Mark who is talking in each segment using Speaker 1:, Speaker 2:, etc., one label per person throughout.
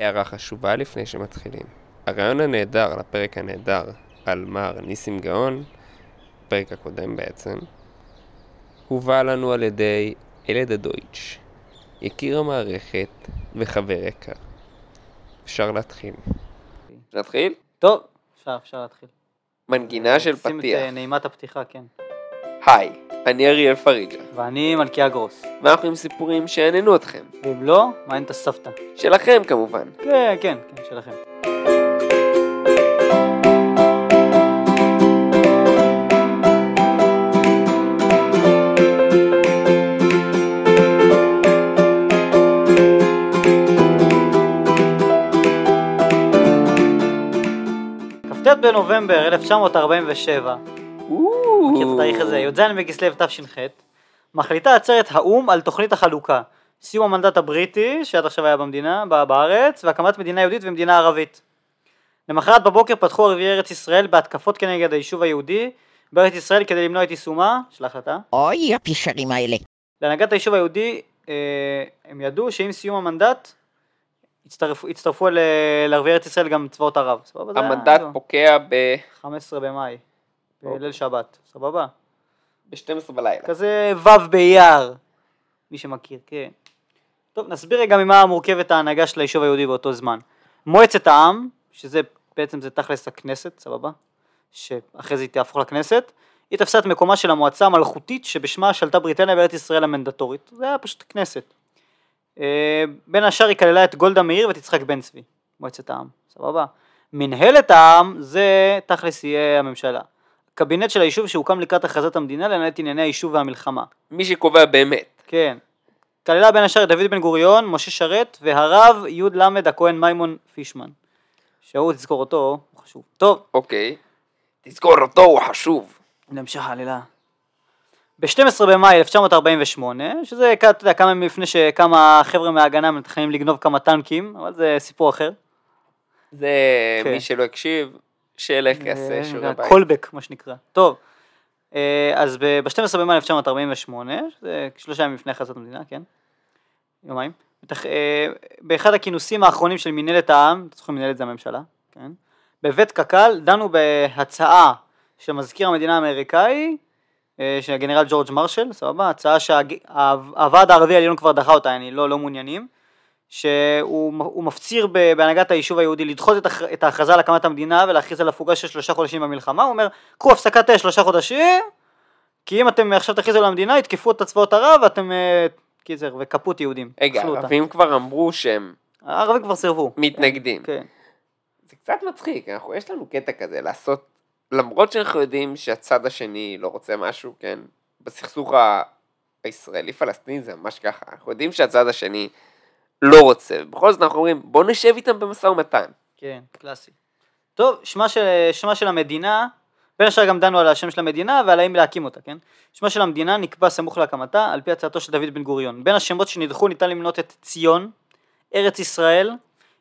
Speaker 1: הערה חשובה לפני שמתחילים. הרעיון הנהדר לפרק הנהדר על מר ניסים גאון, הפרק הקודם בעצם, הובא לנו על ידי ילד הדויטש, יקיר המערכת וחבר יקר. אפשר להתחיל. נתחיל?
Speaker 2: טוב, אפשר, אפשר להתחיל.
Speaker 1: מנגינה של
Speaker 2: שים את
Speaker 1: פתיח.
Speaker 2: אה, נעימת הפתיחה, כן.
Speaker 1: היי, אני אריאל פריג'ה,
Speaker 2: ואני מלכיה גרוס.
Speaker 1: ואנחנו עם סיפורים שיעניינו אתכם.
Speaker 2: ואם לא, מעניין את הסבתא.
Speaker 1: שלכם כמובן.
Speaker 2: כן, כן, כן, שלכם. כ"ט בנובמבר 1947, מכיר את התאריך הזה, י"ז בכסלו תש"ח, מחליטה עצרת האו"ם על תוכנית החלוקה, סיום המנדט הבריטי, שעד עכשיו היה במדינה, בארץ, והקמת מדינה יהודית ומדינה ערבית. למחרת בבוקר פתחו ערביי ארץ ישראל בהתקפות כנגד היישוב היהודי בארץ ישראל כדי למנוע את יישומה של ההחלטה.
Speaker 3: אוי, הפישרים האלה.
Speaker 2: להנהגת היישוב היהודי אה, הם ידעו שעם סיום המנדט ל- לערביי ארץ ישראל גם צבאות ערב.
Speaker 1: המנדט. פוקע ב...
Speaker 2: 15 במאי, בליל שבת, סבבה?
Speaker 1: ב-12 בלילה.
Speaker 2: כזה ו' באייר, מי שמכיר, כן. טוב, נסביר רגע ממה מורכבת ההנהגה של היישוב היהודי באותו זמן. מועצת העם, שזה בעצם זה תכלס הכנסת, סבבה? שאחרי זה היא תהפוך לכנסת, היא תפסה את מקומה של המועצה המלכותית שבשמה שלטה בריטניה בארץ ישראל המנדטורית. זה היה פשוט כנסת. אה, בין השאר היא כללה את גולדה מאיר ואת יצחק בן צבי, מועצת העם, סבבה? מנהלת העם זה תכלס יהיה הממשלה. קבינט של היישוב שהוקם לקראת הכרזת המדינה לנהל את ענייני היישוב והמלחמה.
Speaker 1: מי שקובע באמת.
Speaker 2: כן. כללה בין השאר דוד בן גוריון, משה שרת והרב י"ל הכהן מימון פישמן. שהוא, תזכור אותו, הוא חשוב. טוב,
Speaker 1: אוקיי. תזכור אותו, הוא חשוב.
Speaker 2: נמשך העלילה. ב-12 במאי 1948, שזה, אתה יודע, כמה ימים לפני שכמה חבר'ה מההגנה מתכננים לגנוב כמה טנקים, אבל זה סיפור אחר.
Speaker 1: זה
Speaker 2: כן.
Speaker 1: מי שלא הקשיב, שילך יעשה שיעורי בית.
Speaker 2: קולבק, מה שנקרא. טוב, אה, אז ב-12 במאי 1948, שזה שלושה ימים לפני הכרזת המדינה, כן? יומיים. אה, באחד הכינוסים האחרונים של מנהלת העם, אתם זוכרים מנהלת זה הממשלה, כן? בבית קק"ל דנו בהצעה של מזכיר המדינה האמריקאי, אה, של הגנרל ג'ורג' מרשל, סבבה? הצעה שהוועד הערבי העליון כבר דחה אותה, אני לא, לא מעוניינים. שהוא הוא מפציר בהנהגת היישוב היהודי לדחות את, הכ- את ההכרזה על הקמת המדינה ולהכריז על הפוגה של שלושה חודשים במלחמה, הוא אומר קחו הפסקת אש שלושה חודשים כי אם אתם עכשיו תכריזו על המדינה יתקפו את צבאות ערב ואתם אה, קיצר וכפות יהודים.
Speaker 1: רגע. הערבים כבר אמרו שהם
Speaker 2: הערבים כבר סירבו.
Speaker 1: מתנגדים.
Speaker 2: כן.
Speaker 1: זה קצת מצחיק, אנחנו, יש לנו קטע כזה לעשות, למרות שאנחנו יודעים שהצד השני לא רוצה משהו, כן, בסכסוך ה- הישראלי-פלסטיני זה ממש ככה, אנחנו יודעים שהצד השני לא רוצה, ובכל זאת אנחנו אומרים בוא נשב איתם במשא ומתן.
Speaker 2: כן, קלאסי. טוב, שמה של, שמה של המדינה, בין השאר גם דנו על השם של המדינה ועל האם להקים אותה, כן? שמה של המדינה נקבע סמוך להקמתה על פי הצעתו של דוד בן גוריון. בין השמות שנדחו ניתן למנות את ציון, ארץ ישראל,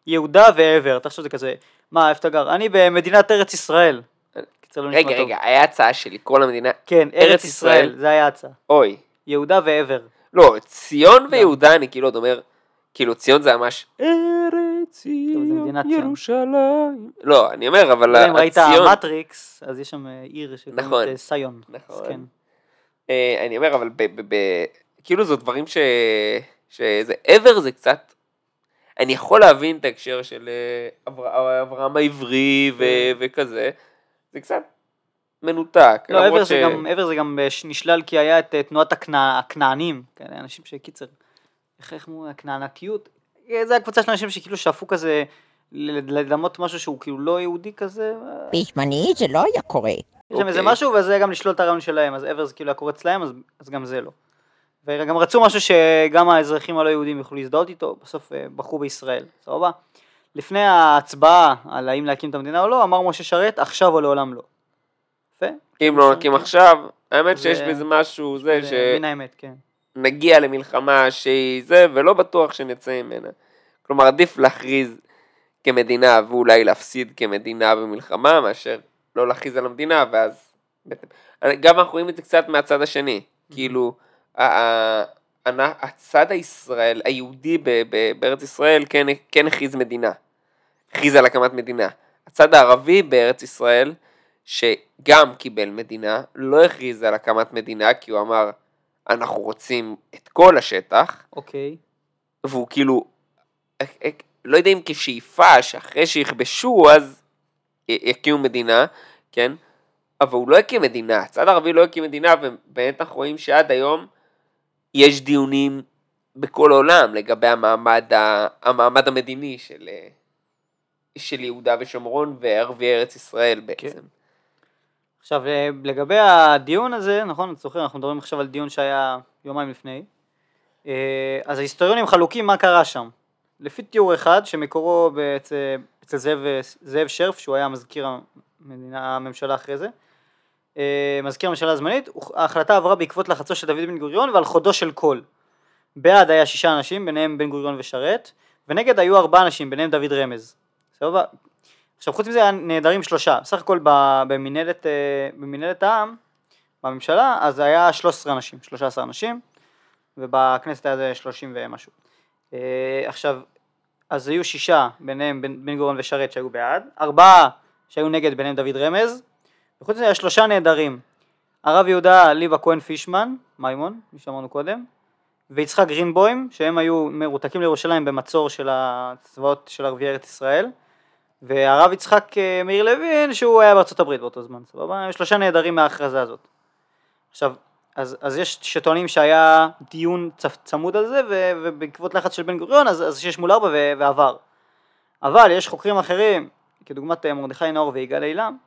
Speaker 2: יהודה ועבר. תחשוב זה כזה, מה, איפה אתה גר? אני במדינת ארץ ישראל. לא
Speaker 1: רגע. רגע, היה הצעה של לקרוא למדינה,
Speaker 2: כן,
Speaker 1: ארץ
Speaker 2: ישראל. זה היה ההצעה.
Speaker 1: אוי,
Speaker 2: יהודה ועבר.
Speaker 1: לא, ציון ויהודה אני כאילו עוד אומר, כאילו ציון זה ממש ארץ ציון. ירושלים. לא, אני אומר, אבל
Speaker 2: לא יודע אם ראית
Speaker 1: הציון,
Speaker 2: מטריקס, אז יש שם אה, עיר שקוראים
Speaker 1: נכון.
Speaker 2: את סיון.
Speaker 1: נכון.
Speaker 2: כן.
Speaker 1: אה, אני אומר, אבל כאילו זה דברים ש... שזה עבר זה קצת... אני יכול להבין את ההקשר של אה, אבר... אברהם העברי ו... וכזה, זה קצת מנותק.
Speaker 2: כן. לא, עבר זה גם, נשלל כי היה את תנועת הכנע- הכנענים, אנשים שקיצר, איך איך אמרו, הכנענקיות, זה הקבוצה של אנשים שכאילו שאפו כזה לדמות משהו שהוא כאילו לא יהודי כזה, אה,
Speaker 3: בזמני זה לא היה קורה.
Speaker 2: יש שם איזה
Speaker 1: אוקיי.
Speaker 2: משהו וזה גם לשלול את הרעיון שלהם, אז עבר זה כאילו היה קורה אצלהם, אז, אז גם זה לא. וגם רצו משהו שגם האזרחים הלא יהודים יוכלו להזדהות איתו, בסוף אה, בחרו בישראל, סבבה? לפני ההצבעה על האם להקים את המדינה או לא, אמר משה שרת, עכשיו או לעולם לא. יפה?
Speaker 1: אם לא נקים עכשיו, האמת שיש בזה משהו, זה
Speaker 2: זה מן האמת, כן.
Speaker 1: שנגיע למלחמה שהיא זה, ולא בטוח שנצא ממנה. כלומר, עדיף להכריז כמדינה ואולי להפסיד כמדינה במלחמה, מאשר לא להכריז על המדינה, ואז... גם אנחנו רואים את זה קצת מהצד השני. כאילו, ה- אנ- הצד הישראל, היהודי בארץ ישראל כן, כן הכריז מדינה. הכריז על הקמת מדינה. הצד הערבי בארץ ישראל, שגם קיבל מדינה, לא הכריז על הקמת מדינה, כי הוא אמר, אנחנו רוצים את כל השטח,
Speaker 2: אוקיי.
Speaker 1: והוא כאילו, אה, אה, לא יודע אם כשאיפה שאחרי שיכבשו אז יקימו מדינה, כן? אבל הוא לא הקים מדינה, הצד הערבי לא הקים מדינה, ובאמת אנחנו רואים שעד היום יש דיונים בכל העולם לגבי המעמד, ה- המעמד המדיני של, אה, של יהודה ושומרון וערביי ארץ ישראל בעצם.
Speaker 2: עכשיו אה, לגבי הדיון הזה, נכון, אתה זוכר, אנחנו מדברים עכשיו על דיון שהיה יומיים לפני, אה, אז ההיסטוריונים חלוקים מה קרה שם. לפי תיאור אחד, שמקורו בעצם, אצל זאב, זאב שרף, שהוא היה מזכיר המדינה, הממשלה אחרי זה, אה, מזכיר הממשלה הזמנית, ההחלטה עברה בעקבות לחצו של דוד בן גוריון ועל חודו של קול. בעד היה שישה אנשים, ביניהם בן גוריון ושרת, ונגד היו ארבעה אנשים, ביניהם דוד רמז. סבבה? עכשיו חוץ מזה היה נעדרים שלושה, בסך הכל במנהלת, אה, במנהלת העם, בממשלה, אז היה 13 אנשים, 13 אנשים, ובכנסת היה זה 30 ומשהו. אה, עכשיו, אז היו שישה, ביניהם בן, בן גוריון ושרת שהיו בעד, ארבעה שהיו נגד, ביניהם דוד רמז, וחוץ מזה היה שלושה נעדרים, הרב יהודה ליבה כהן פישמן, מימון, מי שאמרנו קודם, ויצחק גרינבוים, שהם היו מרותקים לירושלים במצור של הצבאות של ערביי ארץ ישראל, והרב יצחק אה, מאיר לוין שהוא היה בארצות הברית באותו זמן, סבבה? שלושה נעדרים מההכרזה הזאת. עכשיו, אז, אז יש שטוענים שהיה דיון צ, צמוד על זה ו, ובעקבות לחץ של בן גוריון אז, אז שש מול ארבע ו, ועבר. אבל יש חוקרים אחרים, כדוגמת אה, מרדכי נאור ויגאל אילם,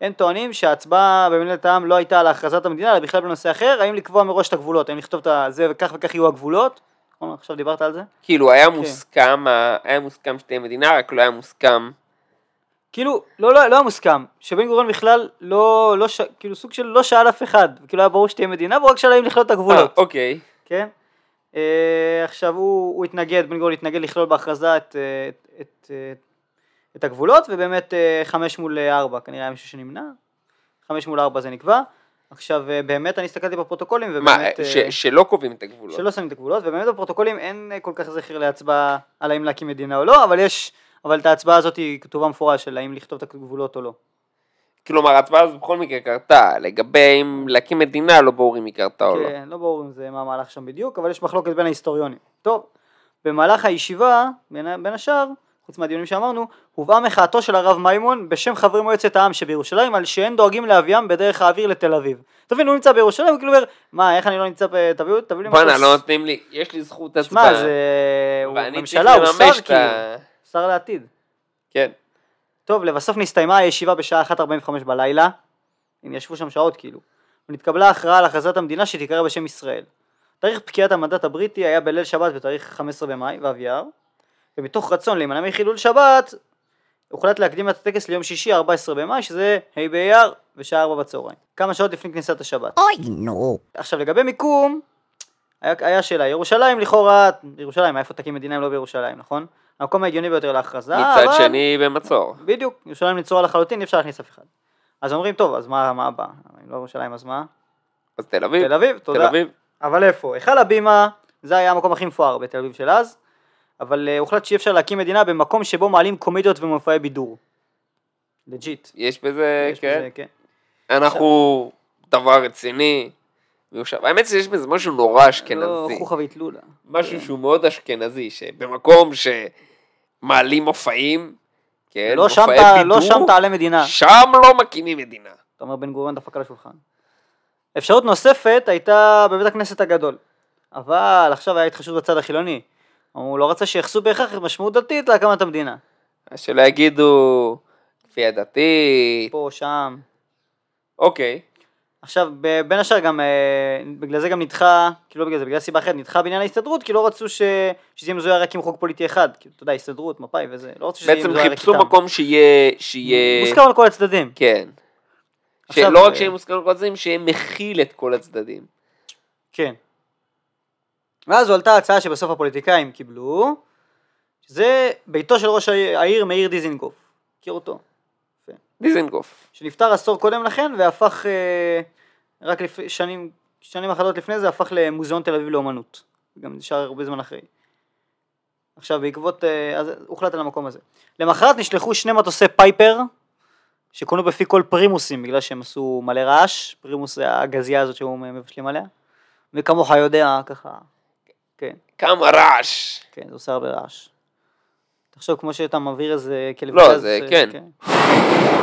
Speaker 2: הם טוענים שההצבעה במנהלת העם לא הייתה על הכרזת המדינה אלא בכלל בנושא אחר, האם לקבוע מראש את הגבולות, האם לכתוב את זה וכך וכך יהיו הגבולות, נכון? עכשיו דיברת על זה?
Speaker 1: כאילו היה מוסכם, ה- היה מוסכם שתהיה מדינה, רק לא היה מוסכם.
Speaker 2: כאילו, לא, לא, לא היה מוסכם, שבן גוריון בכלל לא, לא ש... כאילו סוג של לא שאל אף אחד, כאילו היה ברור שתהיה מדינה, והוא רק שאל האם לכלול את
Speaker 1: אה,
Speaker 2: הגבולות,
Speaker 1: אוקיי.
Speaker 2: כן? אה, עכשיו הוא, הוא התנגד, בן גוריון התנגד לכלול בהכרזה את, אה, את, את, אה, את הגבולות, ובאמת אה, חמש מול אה, ארבע, כנראה היה מישהו שנמנע, חמש מול ארבע זה נקבע, עכשיו אה, באמת אני הסתכלתי בפרוטוקולים,
Speaker 1: מה,
Speaker 2: ובאמת,
Speaker 1: ש-
Speaker 2: אה,
Speaker 1: שלא קובעים את הגבולות.
Speaker 2: שלא שמים את הגבולות, ובאמת בפרוטוקולים אין אה, כל כך זכר להצבעה על האם להקים מדינה או לא, אבל יש, אבל את ההצבעה הזאת היא כתובה מפורש של האם לכתוב את הגבולות או לא.
Speaker 1: כלומר, ההצבעה הזאת בכל מקרה קרתה. לגבי אם להקים מדינה, לא ברור אם היא קרתה או לא.
Speaker 2: כן, לא ברור אם זה מה המהלך שם בדיוק, אבל יש מחלוקת בין ההיסטוריונים. טוב, במהלך הישיבה, בין, בין השאר, חוץ מהדיונים שאמרנו, הובאה מחאתו של הרב מימון בשם חברי מועצת העם שבירושלים על שאין דואגים להביאם בדרך האוויר לתל אביב. תבין, הוא נמצא בירושלים, הוא כאילו אומר, מה, איך אני לא נמצא, ב- תביאו, תביאו לי
Speaker 1: בואנה, לא נותנים לי, יש לי זכות הצבעה.
Speaker 2: שמע, זה... הוא ממשלה, הוא שר כאילו. שר לעתיד.
Speaker 1: כן.
Speaker 2: טוב, לבסוף נסתיימה הישיבה בשעה 1.45 בלילה, הם ישבו שם שעות כאילו, ונתקבלה הכרעה על הכרזת המדינה שתיקרא בשם ישראל. תאריך פקיעת המנדט הבריטי היה בליל שבת בתאריך 15 במאי, ו' אייר, ומתוך רצון להימנע מחילול שבת, הוחלט להקדים את הטקס ליום שישי 14 במאי, שזה ה' באייר, ושעה 4 בצהריים. כמה שעות לפני כניסת השבת.
Speaker 3: אוי, נו.
Speaker 2: עכשיו לגבי מיקום, היה, היה שאלה, ירושלים לכאורה, ירושלים, איפה תקים מדינה אם לא בירושלים, נכון? המקום ההגיוני ביותר להכרזה,
Speaker 1: מצד
Speaker 2: אבל...
Speaker 1: שני במצור.
Speaker 2: בדיוק, ירושלים נצורה לחלוטין, אי אפשר להכניס אף אחד. אז אומרים, טוב, אז מה, מה הבא? אם לא ירושלים, אז מה?
Speaker 1: אז תל אביב.
Speaker 2: תל אביב,
Speaker 1: תל
Speaker 2: תודה.
Speaker 1: אביב.
Speaker 2: אבל איפה? היכל הבימה, זה היה המקום הכי מפואר בתל אביב של אז, אבל uh, הוחלט שאי אפשר להקים מדינה במקום שבו מעלים קומדיות ומופעי בידור. לג'יט.
Speaker 1: יש בזה,
Speaker 2: יש
Speaker 1: כן.
Speaker 2: בזה, כן.
Speaker 1: אנחנו דבר רציני. מיושב- האמת שיש בזה משהו נורא
Speaker 2: לא,
Speaker 1: אשכנזי.
Speaker 2: חוכא ואטלולא.
Speaker 1: משהו שהוא מאוד אשכנזי, שבמקום שמעלים מופעים, כן,
Speaker 2: לא שם
Speaker 1: מופעי
Speaker 2: ת- לא
Speaker 1: בידור,
Speaker 2: שם תעלה מדינה.
Speaker 1: שם לא מקימים מדינה.
Speaker 2: אתה אומר בן גוריון דפק על השולחן. אפשרות נוספת הייתה בבית הכנסת הגדול. אבל עכשיו היה התחשבות בצד החילוני. הוא לא רצה שייחסו בהכרח משמעות דתית להקמת המדינה.
Speaker 1: אז שלא יגידו כפייה דתית,
Speaker 2: פה, שם.
Speaker 1: אוקיי.
Speaker 2: עכשיו, בין השאר גם, אה, בגלל זה גם נדחה, כאילו לא בגלל זה, בגלל סיבה אחרת, נדחה בעניין ההסתדרות, כי לא רצו ש... שזה יהיה מזוהה רק עם חוק פוליטי אחד. כאילו, אתה יודע, הסתדרות, מפא"י וזה, לא רצו שזה יהיה
Speaker 1: בעצם
Speaker 2: מזוהה רק
Speaker 1: חיפשו
Speaker 2: איתם.
Speaker 1: מקום שיהיה, שיהיה,
Speaker 2: מוסכם על כל הצדדים.
Speaker 1: כן.
Speaker 2: עכשיו,
Speaker 1: שלא רק
Speaker 2: אה,
Speaker 1: שיהיה מוסכם על כל הצדדים, שיהיה מכיל את כל הצדדים.
Speaker 2: כן. ואז הועלתה הצעה שבסוף הפוליטיקאים קיבלו, שזה ביתו של ראש העיר, העיר מאיר דיזינגוף. מכיר אותו?
Speaker 1: דיזנגוף.
Speaker 2: שנפטר עשור קודם לכן והפך, אה, רק לפ... שנים, שנים אחדות לפני זה, הפך למוזיאון תל אביב לאומנות. גם נשאר הרבה זמן אחרי. עכשיו בעקבות, אה, אז הוחלט על המקום הזה. למחרת נשלחו שני מטוסי פייפר, שכונו בפי כל פרימוסים, בגלל שהם עשו מלא רעש, פרימוס זה הגזייה הזאת שהיו מבשלים עליה, וכמוך יודע, ככה, כן,
Speaker 1: כמה רעש.
Speaker 2: כן, זה עושה הרבה רעש. תחשוב, כמו שאתה מעביר איזה כלב
Speaker 1: לא,
Speaker 2: גז,
Speaker 1: זה
Speaker 2: אה,
Speaker 1: כן.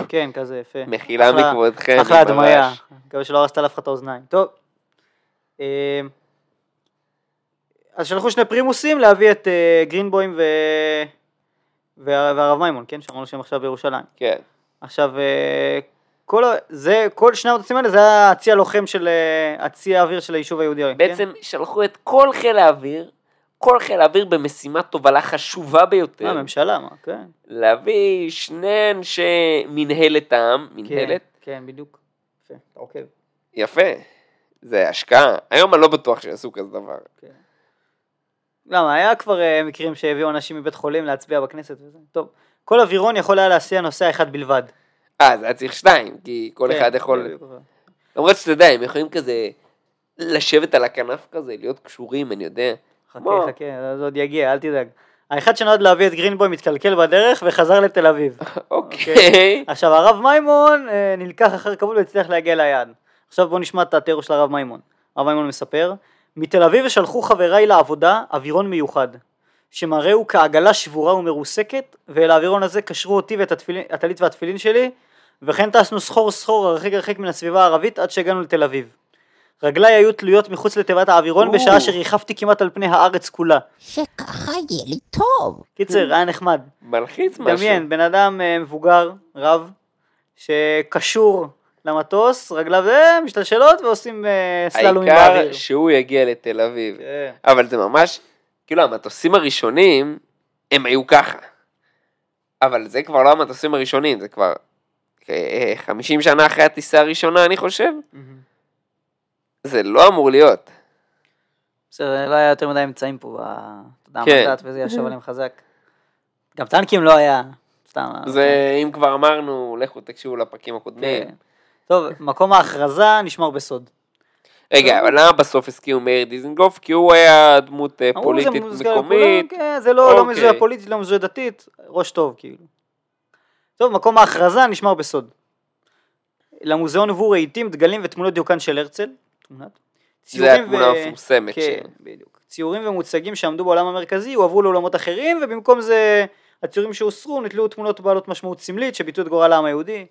Speaker 2: כן, כזה יפה.
Speaker 1: מחילה מכבודכם.
Speaker 2: אחלה הדמיה. מקווה שלא הרסת לאף אחד את האוזניים. טוב. אה, אז שלחו שני פרימוסים להביא את אה, גרינבוים ו... וה- והרב מימון, כן? שאמרנו שהם עכשיו בירושלים.
Speaker 1: כן.
Speaker 2: עכשיו, כל, זה, כל שני המטוסים האלה זה היה הצי הלוחם של, הצי האוויר של היישוב היהודי. כן?
Speaker 1: בעצם שלחו את כל חיל האוויר, כל חיל האוויר במשימת תובלה חשובה
Speaker 2: מה,
Speaker 1: ביותר,
Speaker 2: הממשלה, מה, כן.
Speaker 1: להביא שני אנשי מנהלת העם, מנהלת,
Speaker 2: כן, כן, בדיוק. יפה, אתה עוקב.
Speaker 1: יפה, זה השקעה, היום אני לא בטוח שיעשו כזה דבר.
Speaker 2: כן. למה, היה כבר אה, מקרים שהביאו אנשים מבית חולים להצביע בכנסת וזה. טוב, כל אווירון יכול היה להסיע נוסע אחד בלבד.
Speaker 1: אה, זה היה צריך שתיים, כי כל
Speaker 2: כן,
Speaker 1: אחד יכול. למרות שאתה יודע, הם יכולים כזה לשבת על הכנף כזה, להיות קשורים, אני יודע.
Speaker 2: חכה? חכה, זה עוד יגיע, אל תדאג. האחד שנועד להביא את גרינבוי מתקלקל בדרך וחזר לתל אביב.
Speaker 1: אוקיי.
Speaker 2: עכשיו הרב מימון אה, נלקח אחר כבוד והצליח להגיע ליעד. עכשיו בוא נשמע את התיאור של הרב מימון. הרב מימון מספר, מתל אביב שלחו חבריי לעבודה אווירון מיוחד, שמראהו כעגלה שבורה ומרוסקת, ואל האווירון הזה קשרו אותי ואת התפילין- הטלית והתפילין שלי, וכן טסנו סחור סחור הרחק הרחק מן הסביבה הערבית עד שהגענו לתל אביב. רגליי היו תלויות מחוץ לתיבת האווירון
Speaker 1: או.
Speaker 2: בשעה שריחפתי כמעט על פני הארץ כולה.
Speaker 3: שככה יהיה לי טוב.
Speaker 2: קיצר, היה נחמד.
Speaker 1: מלחיץ משהו.
Speaker 2: דמיין, בן אדם אה, מבוגר, רב, שקשור למטוס, רגליו אה, משתלשלות ועושים אה, סללומים
Speaker 1: העיקר
Speaker 2: באוויר.
Speaker 1: שהוא יגיע לתל אביב.
Speaker 2: כן.
Speaker 1: אבל זה ממש, כאילו המטוסים הראשונים, הם היו ככה. אבל זה כבר לא המטוסים הראשונים, זה כבר אה, 50 שנה אחרי הטיסה הראשונה, אני חושב.
Speaker 2: מהמם.
Speaker 1: זה לא אמור להיות.
Speaker 2: בסדר, לא היה יותר מדי אמצעים פה, אתה יודע,
Speaker 1: כן.
Speaker 2: המנדט וזה ישב עליהם חזק. גם טנקים לא היה, סתם.
Speaker 1: זה, אם כבר אמרנו, לכו תקשיבו לפרקים הקודמים.
Speaker 2: כן. טוב, מקום ההכרזה נשמר בסוד.
Speaker 1: רגע, אבל למה בסוף הסכימו מאיר דיזנגוף? כי הוא היה דמות אה, פוליטית מקומית.
Speaker 2: כן, זה לא לא
Speaker 1: אוקיי.
Speaker 2: מזוהה פוליטית, לא מזוהה דתית, ראש טוב כאילו. טוב, מקום ההכרזה נשמר בסוד. למוזיאון הובאו רהיטים, דגלים ותמונות דיוקן של הרצל. תמונת.
Speaker 1: זה התמונה המפורסמת
Speaker 2: כן,
Speaker 1: שלו.
Speaker 2: בדיוק. ציורים ומוצגים שעמדו בעולם המרכזי הועברו לעולמות אחרים, ובמקום זה הציורים שהוסרו נתלו תמונות בעלות משמעות סמלית שביטאו את גורל העם היהודי.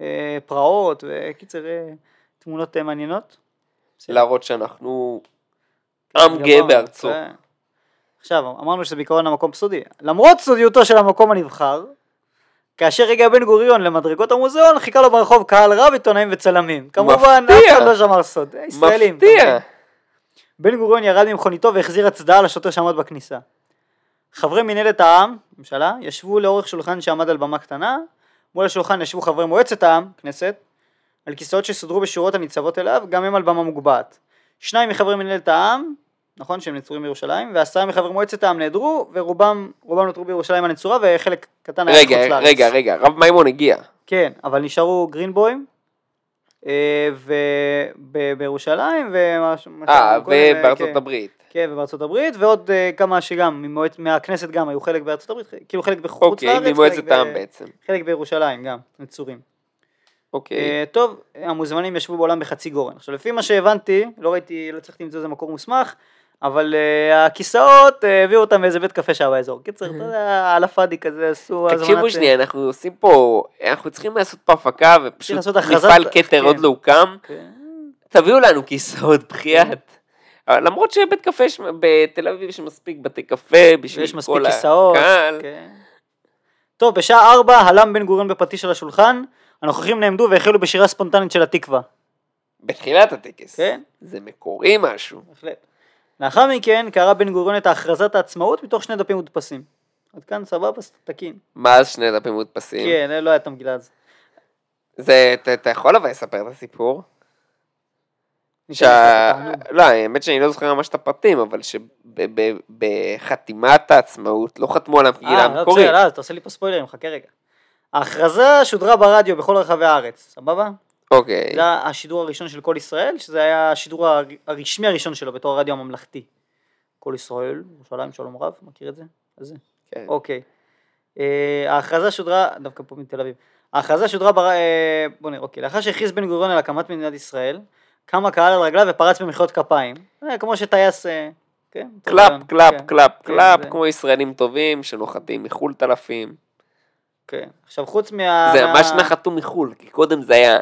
Speaker 2: אה, פרעות, וקיצר, אה, תמונות אה, מעניינות.
Speaker 1: להראות שאנחנו עם גאה
Speaker 2: גמרנו,
Speaker 1: בארצו.
Speaker 2: כן. עכשיו, אמרנו שזה בעיקרון המקום סודי. למרות סודיותו של המקום הנבחר, כאשר הגיע בן גוריון למדרגות המוזיאון, חיכה לו ברחוב קהל רב, עיתונאים וצלמים. כמובן, אף. אחד לא שמר סוד. אה, ישראלים.
Speaker 1: מפתיע.
Speaker 2: בן גוריון ירד ממכוניתו והחזיר הצדעה לשוטר שעמד בכניסה. חברי מנהלת העם, ממשלה, ישבו לאורך שולחן שעמד על במה קטנה, מול השולחן ישבו חברי מועצת העם, כנסת, על כיסאות שסודרו בשורות הניצבות אליו, גם הם על במה מוגבעת. שניים מחברי מנהלת העם, נכון שהם נצורים בירושלים, ועשרה מחברי מועצת העם נעדרו, ורובם רובם נותרו בירושלים הנצורה, וחלק קטן היה
Speaker 1: רגע,
Speaker 2: בחוץ לארץ.
Speaker 1: רגע, רגע, רב מימון הגיע.
Speaker 2: כן, אבל נשארו גרינבוים, אה, ובירושלים, ומשהו...
Speaker 1: אה, ובארצות
Speaker 2: כן.
Speaker 1: הברית.
Speaker 2: כן, ובארצות הברית, ועוד אה, כמה שגם, ממועצ... מהכנסת גם היו חלק בארצות הברית, כאילו חלק בחוץ
Speaker 1: אוקיי,
Speaker 2: לארץ,
Speaker 1: ממועצת
Speaker 2: חלק,
Speaker 1: העם
Speaker 2: ב...
Speaker 1: בעצם.
Speaker 2: חלק בירושלים גם, נצורים.
Speaker 1: אוקיי.
Speaker 2: אה, טוב, המוזמנים ישבו בעולם בחצי גורן. עכשיו לפי מה שהבנתי, לא ראיתי, לא הצלחתי למצוא איזה מקור מוסמך, אבל אה, הכיסאות, אה, הביאו אותם מאיזה בית קפה שהיה באזור. קיצר, אתה יודע, על הפאדי כזה עשו הזמנת...
Speaker 1: תקשיבו שנייה, אנחנו עושים פה, אנחנו צריכים לעשות פה הפקה ופשוט מפעל כתר
Speaker 2: כן.
Speaker 1: עוד לא הוקם.
Speaker 2: כן.
Speaker 1: תביאו לנו כיסאות בחייאת. אבל למרות שבית קפה יש- בתל אביב יש מספיק בתי קפה בשביל
Speaker 2: מספיק
Speaker 1: כל
Speaker 2: כיסאות.
Speaker 1: הקהל.
Speaker 2: כן. טוב, בשעה ארבע הלם בן גוריון בפטיש על השולחן, הנוכחים נעמדו והחלו בשירה ספונטנית של התקווה.
Speaker 1: בתחילת הטקס.
Speaker 2: כן.
Speaker 1: זה מקורי משהו.
Speaker 2: בהחלט. לאחר מכן קרא בן גוריון את הכרזת העצמאות מתוך שני דפים מודפסים. עד כאן סבבה, תקין.
Speaker 1: מה אז שני דפים מודפסים?
Speaker 2: כן, לא היה את המגילה הזו.
Speaker 1: זה, אתה- יכול אבל לספר את הסיפור? שה... לא, האמת שאני לא זוכר ממש את הפרטים, אבל שבחתימת העצמאות לא חתמו על המגילה
Speaker 2: אה, לא
Speaker 1: המקורית.
Speaker 2: בסדר, אתה עושה לי פה ספוילרים, חכה רגע. ההכרזה שודרה ברדיו בכל רחבי הארץ, סבבה?
Speaker 1: אוקיי.
Speaker 2: זה השידור הראשון של כל ישראל, שזה היה השידור הר- הרשמי הראשון שלו בתור הרדיו הממלכתי. כל ישראל, ירושלים שלום רב, מכיר את זה? אז זה.
Speaker 1: כן.
Speaker 2: אוקיי. אה, ההכרזה שודרה, דווקא פה מתל אביב. ההכרזה שודרה, בר... אה, בוא נראה, אוקיי. לאחר שהכריז בן גוריון על הקמת מדינת ישראל, קם הקהל על רגליו ופרץ במחיאות כפיים. אה, כמו שטייס, כן? clap,
Speaker 1: clap,
Speaker 2: כן,
Speaker 1: clap,
Speaker 2: כן,
Speaker 1: clap,
Speaker 2: זה-
Speaker 1: כמו ישראלים טובים שנוחתים מחו"ל אלפים.
Speaker 2: כן. עכשיו חוץ מה...
Speaker 1: זה ממש נחתו מחו"ל, כי קודם זה היה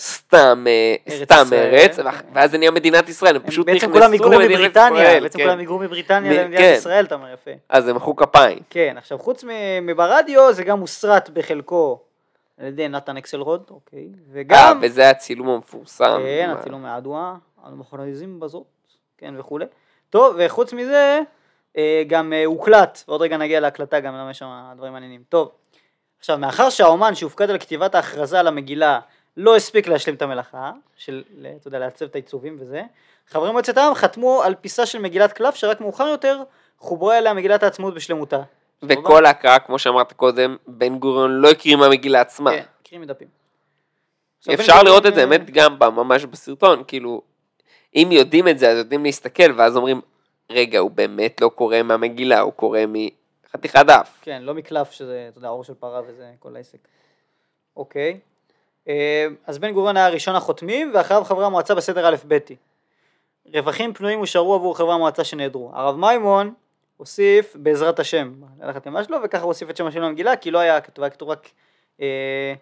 Speaker 1: סתם אה, סתם ארץ,
Speaker 2: כן.
Speaker 1: ואז זה נהיה מדינת ישראל, הם פשוט
Speaker 2: בעצם
Speaker 1: נכנסו
Speaker 2: כולם היגרו
Speaker 1: למדינת
Speaker 2: מבריטניה,
Speaker 1: ישראל,
Speaker 2: בעצם
Speaker 1: כן.
Speaker 2: כולם היגרו מבריטניה
Speaker 1: מ-
Speaker 2: למדינת
Speaker 1: כן.
Speaker 2: ישראל, אתה אומר יפה.
Speaker 1: אז הם מחאו כפיים.
Speaker 2: כן, עכשיו חוץ מברדיו זה גם מוסרט בחלקו על ידי נתן אקסלרוד, אוקיי,
Speaker 1: אה,
Speaker 2: וגם,
Speaker 1: וזה הצילום המפורסם.
Speaker 2: כן, הצילום מאדואה, המכוניזם בזאת, כן, וכולי. טוב, וחוץ מזה, אה, גם אה, הוקלט, ועוד רגע נגיע להקלטה גם, למה יש שם דברים מעניינים. טוב, עכשיו, מאחר שהאומן שהופקד על כתיבת ההכרזה על המגילה לא הספיק להשלים את המלאכה, של, אתה יודע, לעצב את העיצובים וזה, חברי מועצת העם חתמו על פיסה של מגילת קלף, שרק מאוחר יותר חוברה אליה מגילת העצמאות בשלמותה.
Speaker 1: וכל ההקראה, כמו שאמרת קודם, בן גוריון לא הקריא מהמגילה עצמה.
Speaker 2: כן, קריאים מדפים.
Speaker 1: אפשר לראות את זה,
Speaker 2: אה,
Speaker 1: האמת, גם ב- ממש בסרטון, כאילו, אם יודעים את זה, אז יודעים להסתכל, ואז אומרים, רגע, הוא באמת לא קורא מהמגילה, הוא קורא מחתיכת דף.
Speaker 2: כן, לא מקלף שזה, אתה יודע, עור של פרה וזה כל העסק. אוקיי. אה, אז בן גוריון היה ראשון החותמים, ואחריו חברי המועצה בסדר א' ב'. רווחים פנויים הושארו עבור חברי המועצה שנעדרו. הרב מימון הוסיף בעזרת השם על החתימה שלו, וככה הוא הוסיף את שם השם למגילה, כי לא היה כתוב, היה כתוב רק אה,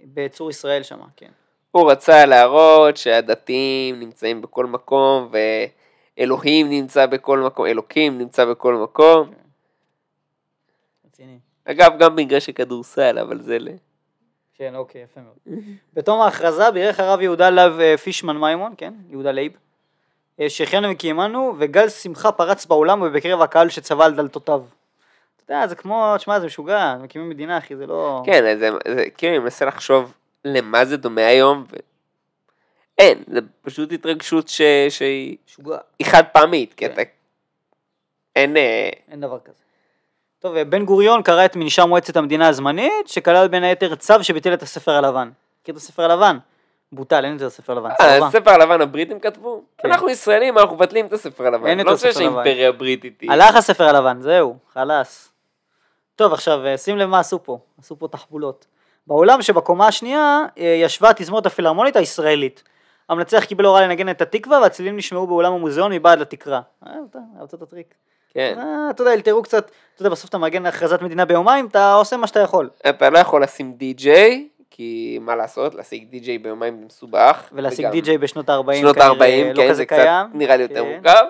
Speaker 2: בצור ישראל שם, כן.
Speaker 1: הוא רצה להראות שהדתיים נמצאים בכל מקום, ואלוהים נמצא בכל מקום, אלוקים נמצא בכל מקום.
Speaker 2: רציני.
Speaker 1: אגב, גם במגרש הכדורסל, אבל זה ל...
Speaker 2: כן, אוקיי, יפה מאוד. בתום ההכרזה בירך הרב יהודה לב אה, פישמן מימון, כן, יהודה לייב, אה, שהחיינו וקיימנו, וגל שמחה פרץ באולם ובקרב הקהל שצבע על דלתותיו. אתה יודע, זה כמו, תשמע, זה משוגע, מקימים מדינה, אחי, זה לא...
Speaker 1: כן, זה, זה כאילו אני מנסה לחשוב למה זה דומה היום, ו... אין, זה פשוט התרגשות ש... שהיא
Speaker 2: משוגע,
Speaker 1: היא חד פעמית, כי
Speaker 2: כן.
Speaker 1: אתה... אין... אה,
Speaker 2: אין דבר כזה. טוב, אה, בן גוריון קרא את מנשר מועצת המדינה הזמנית, שכלל בין היתר צו שביטל את הספר הלבן. מכיר את הספר הלבן? בוטל, אין את הספר הלבן.
Speaker 1: אה? הספר הלבן הבריטים כתבו?
Speaker 2: כן.
Speaker 1: אנחנו ישראלים, אנחנו מבטלים את הספר הלבן.
Speaker 2: אין את
Speaker 1: לא
Speaker 2: הספר
Speaker 1: חושב
Speaker 2: הלבן.
Speaker 1: שהאימפריה הבריטית היא...
Speaker 2: הלך הספר הלבן, זהו, חלאס. טוב, עכשיו, אה, שים לב מה עשו פה, עשו פה תחבולות. באולם שבקומה השנייה אה, ישבה התזמורת הפילהרמונית הישראלית. המנצח קיבל הוראה לנגן את התקווה והצלילים נשמעו באולם המוזיאון מבעד לתקרה. אה, אתה, אהבת את הטריק.
Speaker 1: כן.
Speaker 2: אה, אתה יודע, אלתרו קצת, אתה יודע, בסוף אתה מארגן הכרזת מדינה ביומיים, אתה עושה מה שאתה יכול.
Speaker 1: אתה לא יכול לשים די-ג'יי, כי מה לעשות, להשיג די-ג'יי ביומיים זה מסובך.
Speaker 2: ולהשיג די-ג'יי בשנות ה-40
Speaker 1: שנות ה-40,
Speaker 2: לא
Speaker 1: כן, זה קצת
Speaker 2: קיים.
Speaker 1: נראה לי יותר
Speaker 2: כן,
Speaker 1: מורכב.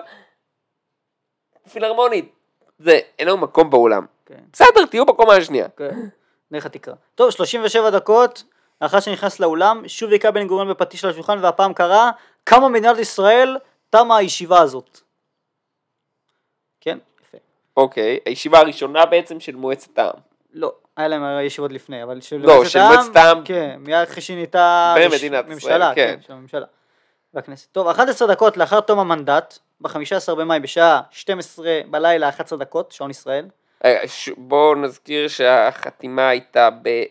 Speaker 1: פילהרמונית, זה, אין לנו מקום באולם.
Speaker 2: כן.
Speaker 1: בסדר, תהיו בקומה השנייה.
Speaker 2: כן, דרך התקרה. טוב, 37 דקות לאחר שנכנס לאולם, שוב היכה בן גוריון בפטיש על השולחן, והפעם קרא, קמה מדינת ישראל, תמה הישיבה הזאת. כן.
Speaker 1: אוקיי, הישיבה הראשונה בעצם של מועצת העם.
Speaker 2: לא, היה להם ישיבות לפני, אבל של
Speaker 1: לא, של מועצת העם.
Speaker 2: כן, מיד אחרי שנהייתה
Speaker 1: במדינת
Speaker 2: מש-
Speaker 1: ישראל,
Speaker 2: ממשלה,
Speaker 1: כן.
Speaker 2: של הממשלה. והכנסת. טוב, 11 דקות לאחר תום המנדט, ב-15 במאי בשעה 12 בלילה 11 דקות, שעון ישראל.
Speaker 1: רגע, ש- בואו נזכיר שהחתימה הייתה ב...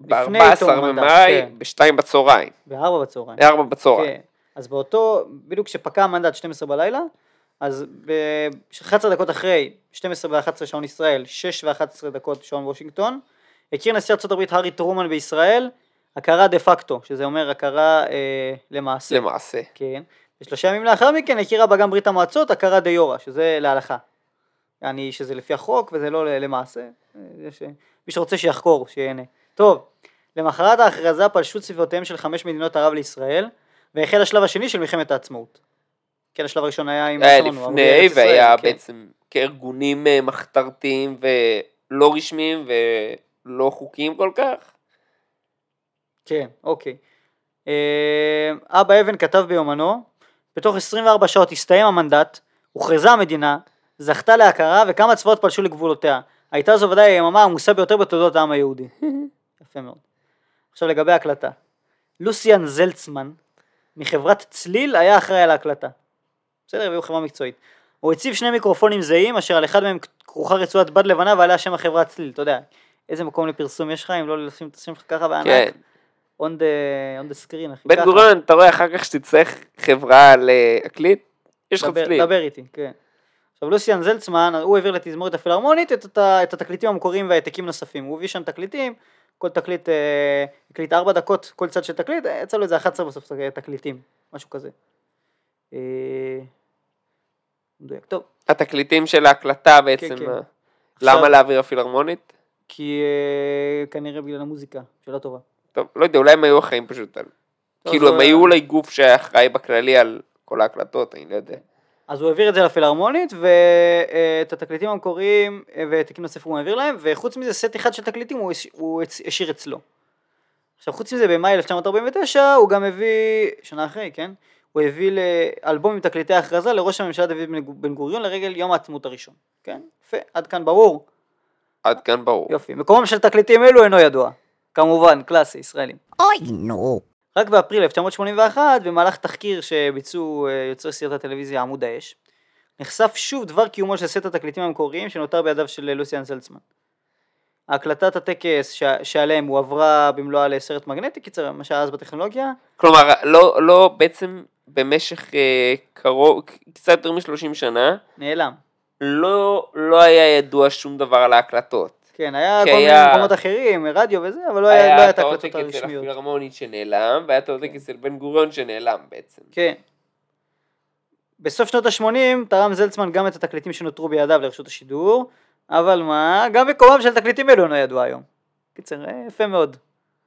Speaker 2: לפני
Speaker 1: ב-14
Speaker 2: תום המנדט,
Speaker 1: במאי,
Speaker 2: כן.
Speaker 1: ב-2 בצהריים.
Speaker 2: ב-4 בצהריים.
Speaker 1: ב-4 בצהריים.
Speaker 2: כן. אז באותו, בדיוק כשפקע המנדט 12 בלילה, אז ב-11 דקות אחרי, 12 ו-11 שעון ישראל, 6 ו-11 דקות שעון וושינגטון, הכיר נשיא הברית הארי טרומן בישראל, הכרה דה פקטו, שזה אומר הכרה אה, למעשה.
Speaker 1: למעשה.
Speaker 2: כן. ושלושה ימים לאחר מכן הכירה בה גם ברית המועצות, הכרה דה יורה, שזה להלכה. יעני שזה לפי החוק וזה לא למעשה. אה, יש, מי שרוצה שיחקור, שיהנה. טוב, למחרת ההכרזה פלשו צבאותיהם של חמש מדינות ערב לישראל, והחל השלב השני של מלחמת העצמאות. כן, השלב הראשון היה עם
Speaker 1: היה
Speaker 2: אמרנו, ערביי
Speaker 1: לפני, והיה
Speaker 2: כן.
Speaker 1: בעצם כארגונים אה, מחתרתיים ולא רשמיים ולא חוקיים כל כך.
Speaker 2: כן, אוקיי. אה, אבא אבן כתב ביומנו, בתוך 24 שעות הסתיים המנדט, הוכרזה המדינה, זכתה להכרה וכמה צבאות פלשו לגבולותיה. הייתה זו ודאי היממה העמוסה ביותר בתולדות העם היהודי. יפה מאוד. עכשיו לגבי ההקלטה. לוסיאן זלצמן, מחברת צליל, היה אחראי על ההקלטה. בסדר, הביאו חברה מקצועית. הוא הציב שני מיקרופונים זהים, אשר על אחד מהם כרוכה רצועת בד לבנה ועליה שם החברת צליל. אתה יודע, איזה מקום לפרסום יש לך אם לא לשים תשים לך ככה בענק?
Speaker 1: כן.
Speaker 2: on the, on the screen, אחי.
Speaker 1: בן. גוריון, אתה רואה אחר כך שתצטרך חברה להקליט? יש לך צליל.
Speaker 2: דבר איתי, כן. עכשיו לוסיאן זלצמן, הוא העביר לתזמורת הפילהרמונית את, את התקליטים המקוריים והעתקים נוספים, הוא הביא שם תקליטים, כל תקליט, אה, הקליט ארבע דקות, כל צד של תקליט, אה, יצא לו איזה 11 בסוף אה, תקליטים, משהו כזה. מדויק. טוב,
Speaker 1: התקליטים של ההקלטה בעצם,
Speaker 2: כן. עכשיו-
Speaker 1: למה להעביר הפילהרמונית?
Speaker 2: כי אה, כנראה בגלל המוזיקה, שאלה טובה.
Speaker 1: טוב, לא יודע, אולי הם היו אחראים פשוט על...
Speaker 2: לא,
Speaker 1: כאילו, הם היו אולי גוף שהיה אחראי בכללי על כל ההקלטות, אני לא יודע.
Speaker 2: אז הוא העביר את זה לפילהרמונית, ואת התקליטים המקוריים אה, והעתקים נוספים הוא העביר להם, וחוץ מזה סט אחד של תקליטים הוא הש- הוא הצ- השאיר אצלו. עכשיו חוץ מזה במאי 1949 הוא גם הביא, שנה אחרי, כן? הוא הביא לאלבום עם תקליטי הכרזה לראש הממשלה דוד בן- בן גוריון לרגל יום העצמאות הראשון, כן? יפה, עד כאן ברור.
Speaker 1: עד כאן ברור.
Speaker 2: יופי. מקומם של תקליטים אלו אינו ידוע. כמובן, קלאסי, ישראלים.
Speaker 3: אוי, נו.
Speaker 2: רק באפריל 1981, במהלך תחקיר שביצעו אה, יוצרי סרט הטלוויזיה עמוד האש, נחשף שוב דבר קיומו של סט התקליטים המקוריים שנותר בידיו של אה, לוסיאן זלצמן. הקלטת הטקס ש- שעליהם הועברה במלואה לסרט מגנטי, קיצר, מה שהיה אז בטכנולוגיה,
Speaker 1: כלומר, לא, לא בעצם במשך אה, קרוב, קצת יותר מ-30 שנה,
Speaker 2: נעלם.
Speaker 1: לא, לא היה ידוע שום דבר על ההקלטות.
Speaker 2: כן, היה כל מיני
Speaker 1: היה-
Speaker 2: מקומות אחרים, רדיו וזה, אבל לא היה, לא היה
Speaker 1: היה
Speaker 2: את
Speaker 1: את
Speaker 2: ההקלטות
Speaker 1: העותק אצל
Speaker 2: הרשמיות.
Speaker 1: הפילהרמונית שנעלם, והיה את העותק אצל בן גוריון שנעלם בעצם.
Speaker 2: כן. בסוף שנות ה-80 תרם זלצמן גם את התקליטים שנותרו בידיו לרשות השידור, אבל מה, גם מקומם של תקליטים אלו אינו ידוע היום. קיצר, אה, יפה מאוד.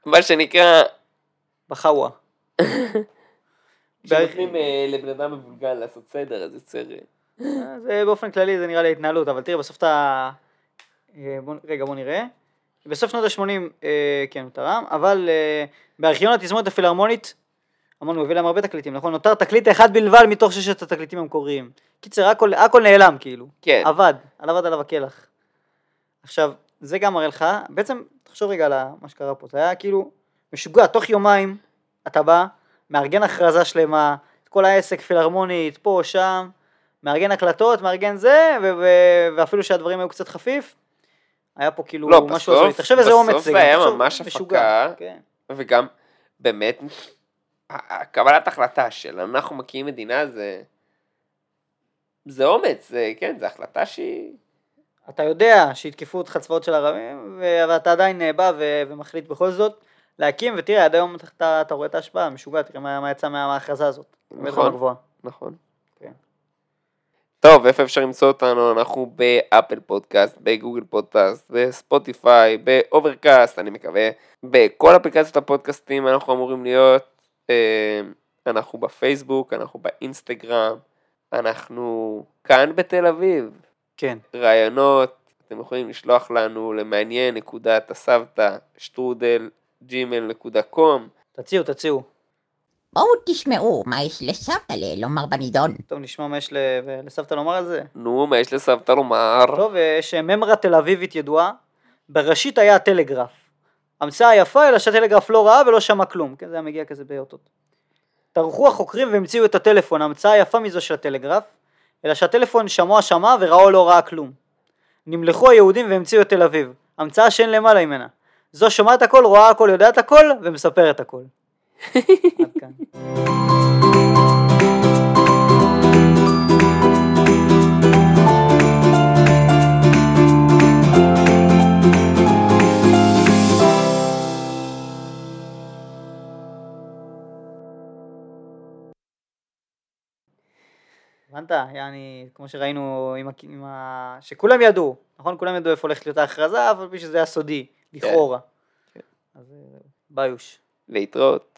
Speaker 1: מה שנקרא,
Speaker 2: בחאווה.
Speaker 1: כשנותנים אה, לבן אדם מבולגן לעשות סדר, אז יוצר... אה,
Speaker 2: זה באופן כללי זה נראה לי התנהלות, אבל תראה בסוף אתה... אה, בוא, רגע בוא נראה. בסוף שנות ה-80 אה, כן הוא תרם, אבל אה, בארכיון התזמורת הפילהרמונית, אמרנו הוא הביא להם הרבה תקליטים, נכון? נותר תקליט אחד בלבד מתוך ששת התקליטים המקוריים. קיצר הכל, הכל נעלם כאילו.
Speaker 1: כן.
Speaker 2: עבד, עבד עליו הקלח. עכשיו, זה גם מראה לך, בעצם תחשוב רגע על מה שקרה פה, זה היה כאילו משוגע, תוך יומיים אתה בא, מארגן הכרזה שלמה, את כל העסק פילהרמונית, פה, שם, מארגן הקלטות, מארגן זה, ו- ו- ואפילו שהדברים היו קצת חפיף, היה פה כאילו
Speaker 1: לא,
Speaker 2: משהו
Speaker 1: בסוף-
Speaker 2: הזוי, תחשוב איזה
Speaker 1: בסוף
Speaker 2: אומץ
Speaker 1: זה
Speaker 2: גם,
Speaker 1: היה ממש הפקה.
Speaker 2: כן.
Speaker 1: וגם, באמת, קבלת החלטה של אנחנו מקימים מדינה זה... זה אומץ, זה, כן, זו החלטה שהיא...
Speaker 2: אתה יודע שיתקפו אותך צבאות של ערבים, ו- ואתה עדיין בא ו- ומחליט בכל זאת להקים, ותראה, עד היום אתה, אתה רואה את ההשפעה, משוגע, תראה מה, מה יצא מה- מההכרזה הזאת. באמת
Speaker 1: נכון. נכון.
Speaker 2: כן.
Speaker 1: טוב, איפה אפשר למצוא אותנו? אנחנו באפל פודקאסט, בגוגל פודקאסט, בספוטיפיי, באוברקאסט, אני מקווה. בכל אפליקציות הפודקאסטים אנחנו אמורים להיות. אה, אנחנו בפייסבוק, אנחנו באינסטגרם, אנחנו כאן בתל אביב.
Speaker 2: כן.
Speaker 1: רעיונות, אתם יכולים לשלוח לנו למעניין נקודת הסבתא שטרודל קום.
Speaker 2: תציעו, תציעו.
Speaker 3: בואו תשמעו מה יש לסבתא לומר בנידון.
Speaker 2: טוב, נשמע מה יש ל- לסבתא לומר על זה.
Speaker 1: נו, מה יש לסבתא לומר?
Speaker 2: טוב, יש ממרה תל אביבית ידועה, בראשית היה הטלגרף. המצאה יפה, אלא שהטלגרף לא ראה ולא שמע כלום. כן, זה היה מגיע כזה באותות. טרחו החוקרים והמציאו את הטלפון, המצאה יפה מזו של הטלגרף, אלא שהטלפון שמוע שמע וראו לא ראה כלום. נמלכו היהודים והמציאו את תל אביב, המצאה שאין למעלה ממנה. זו שומעת הכל, רואה הכל, יודעת הכל, ומספרת הכל. עד כאן. הבנת? יעני, כמו שראינו עם, ה... שכולם ידעו, נכון? כולם ידעו איפה הולכת להיות ההכרזה, אבל פי שזה היה סודי, לכאורה.
Speaker 1: כן.
Speaker 2: אז אה, ביוש.
Speaker 1: להתראות.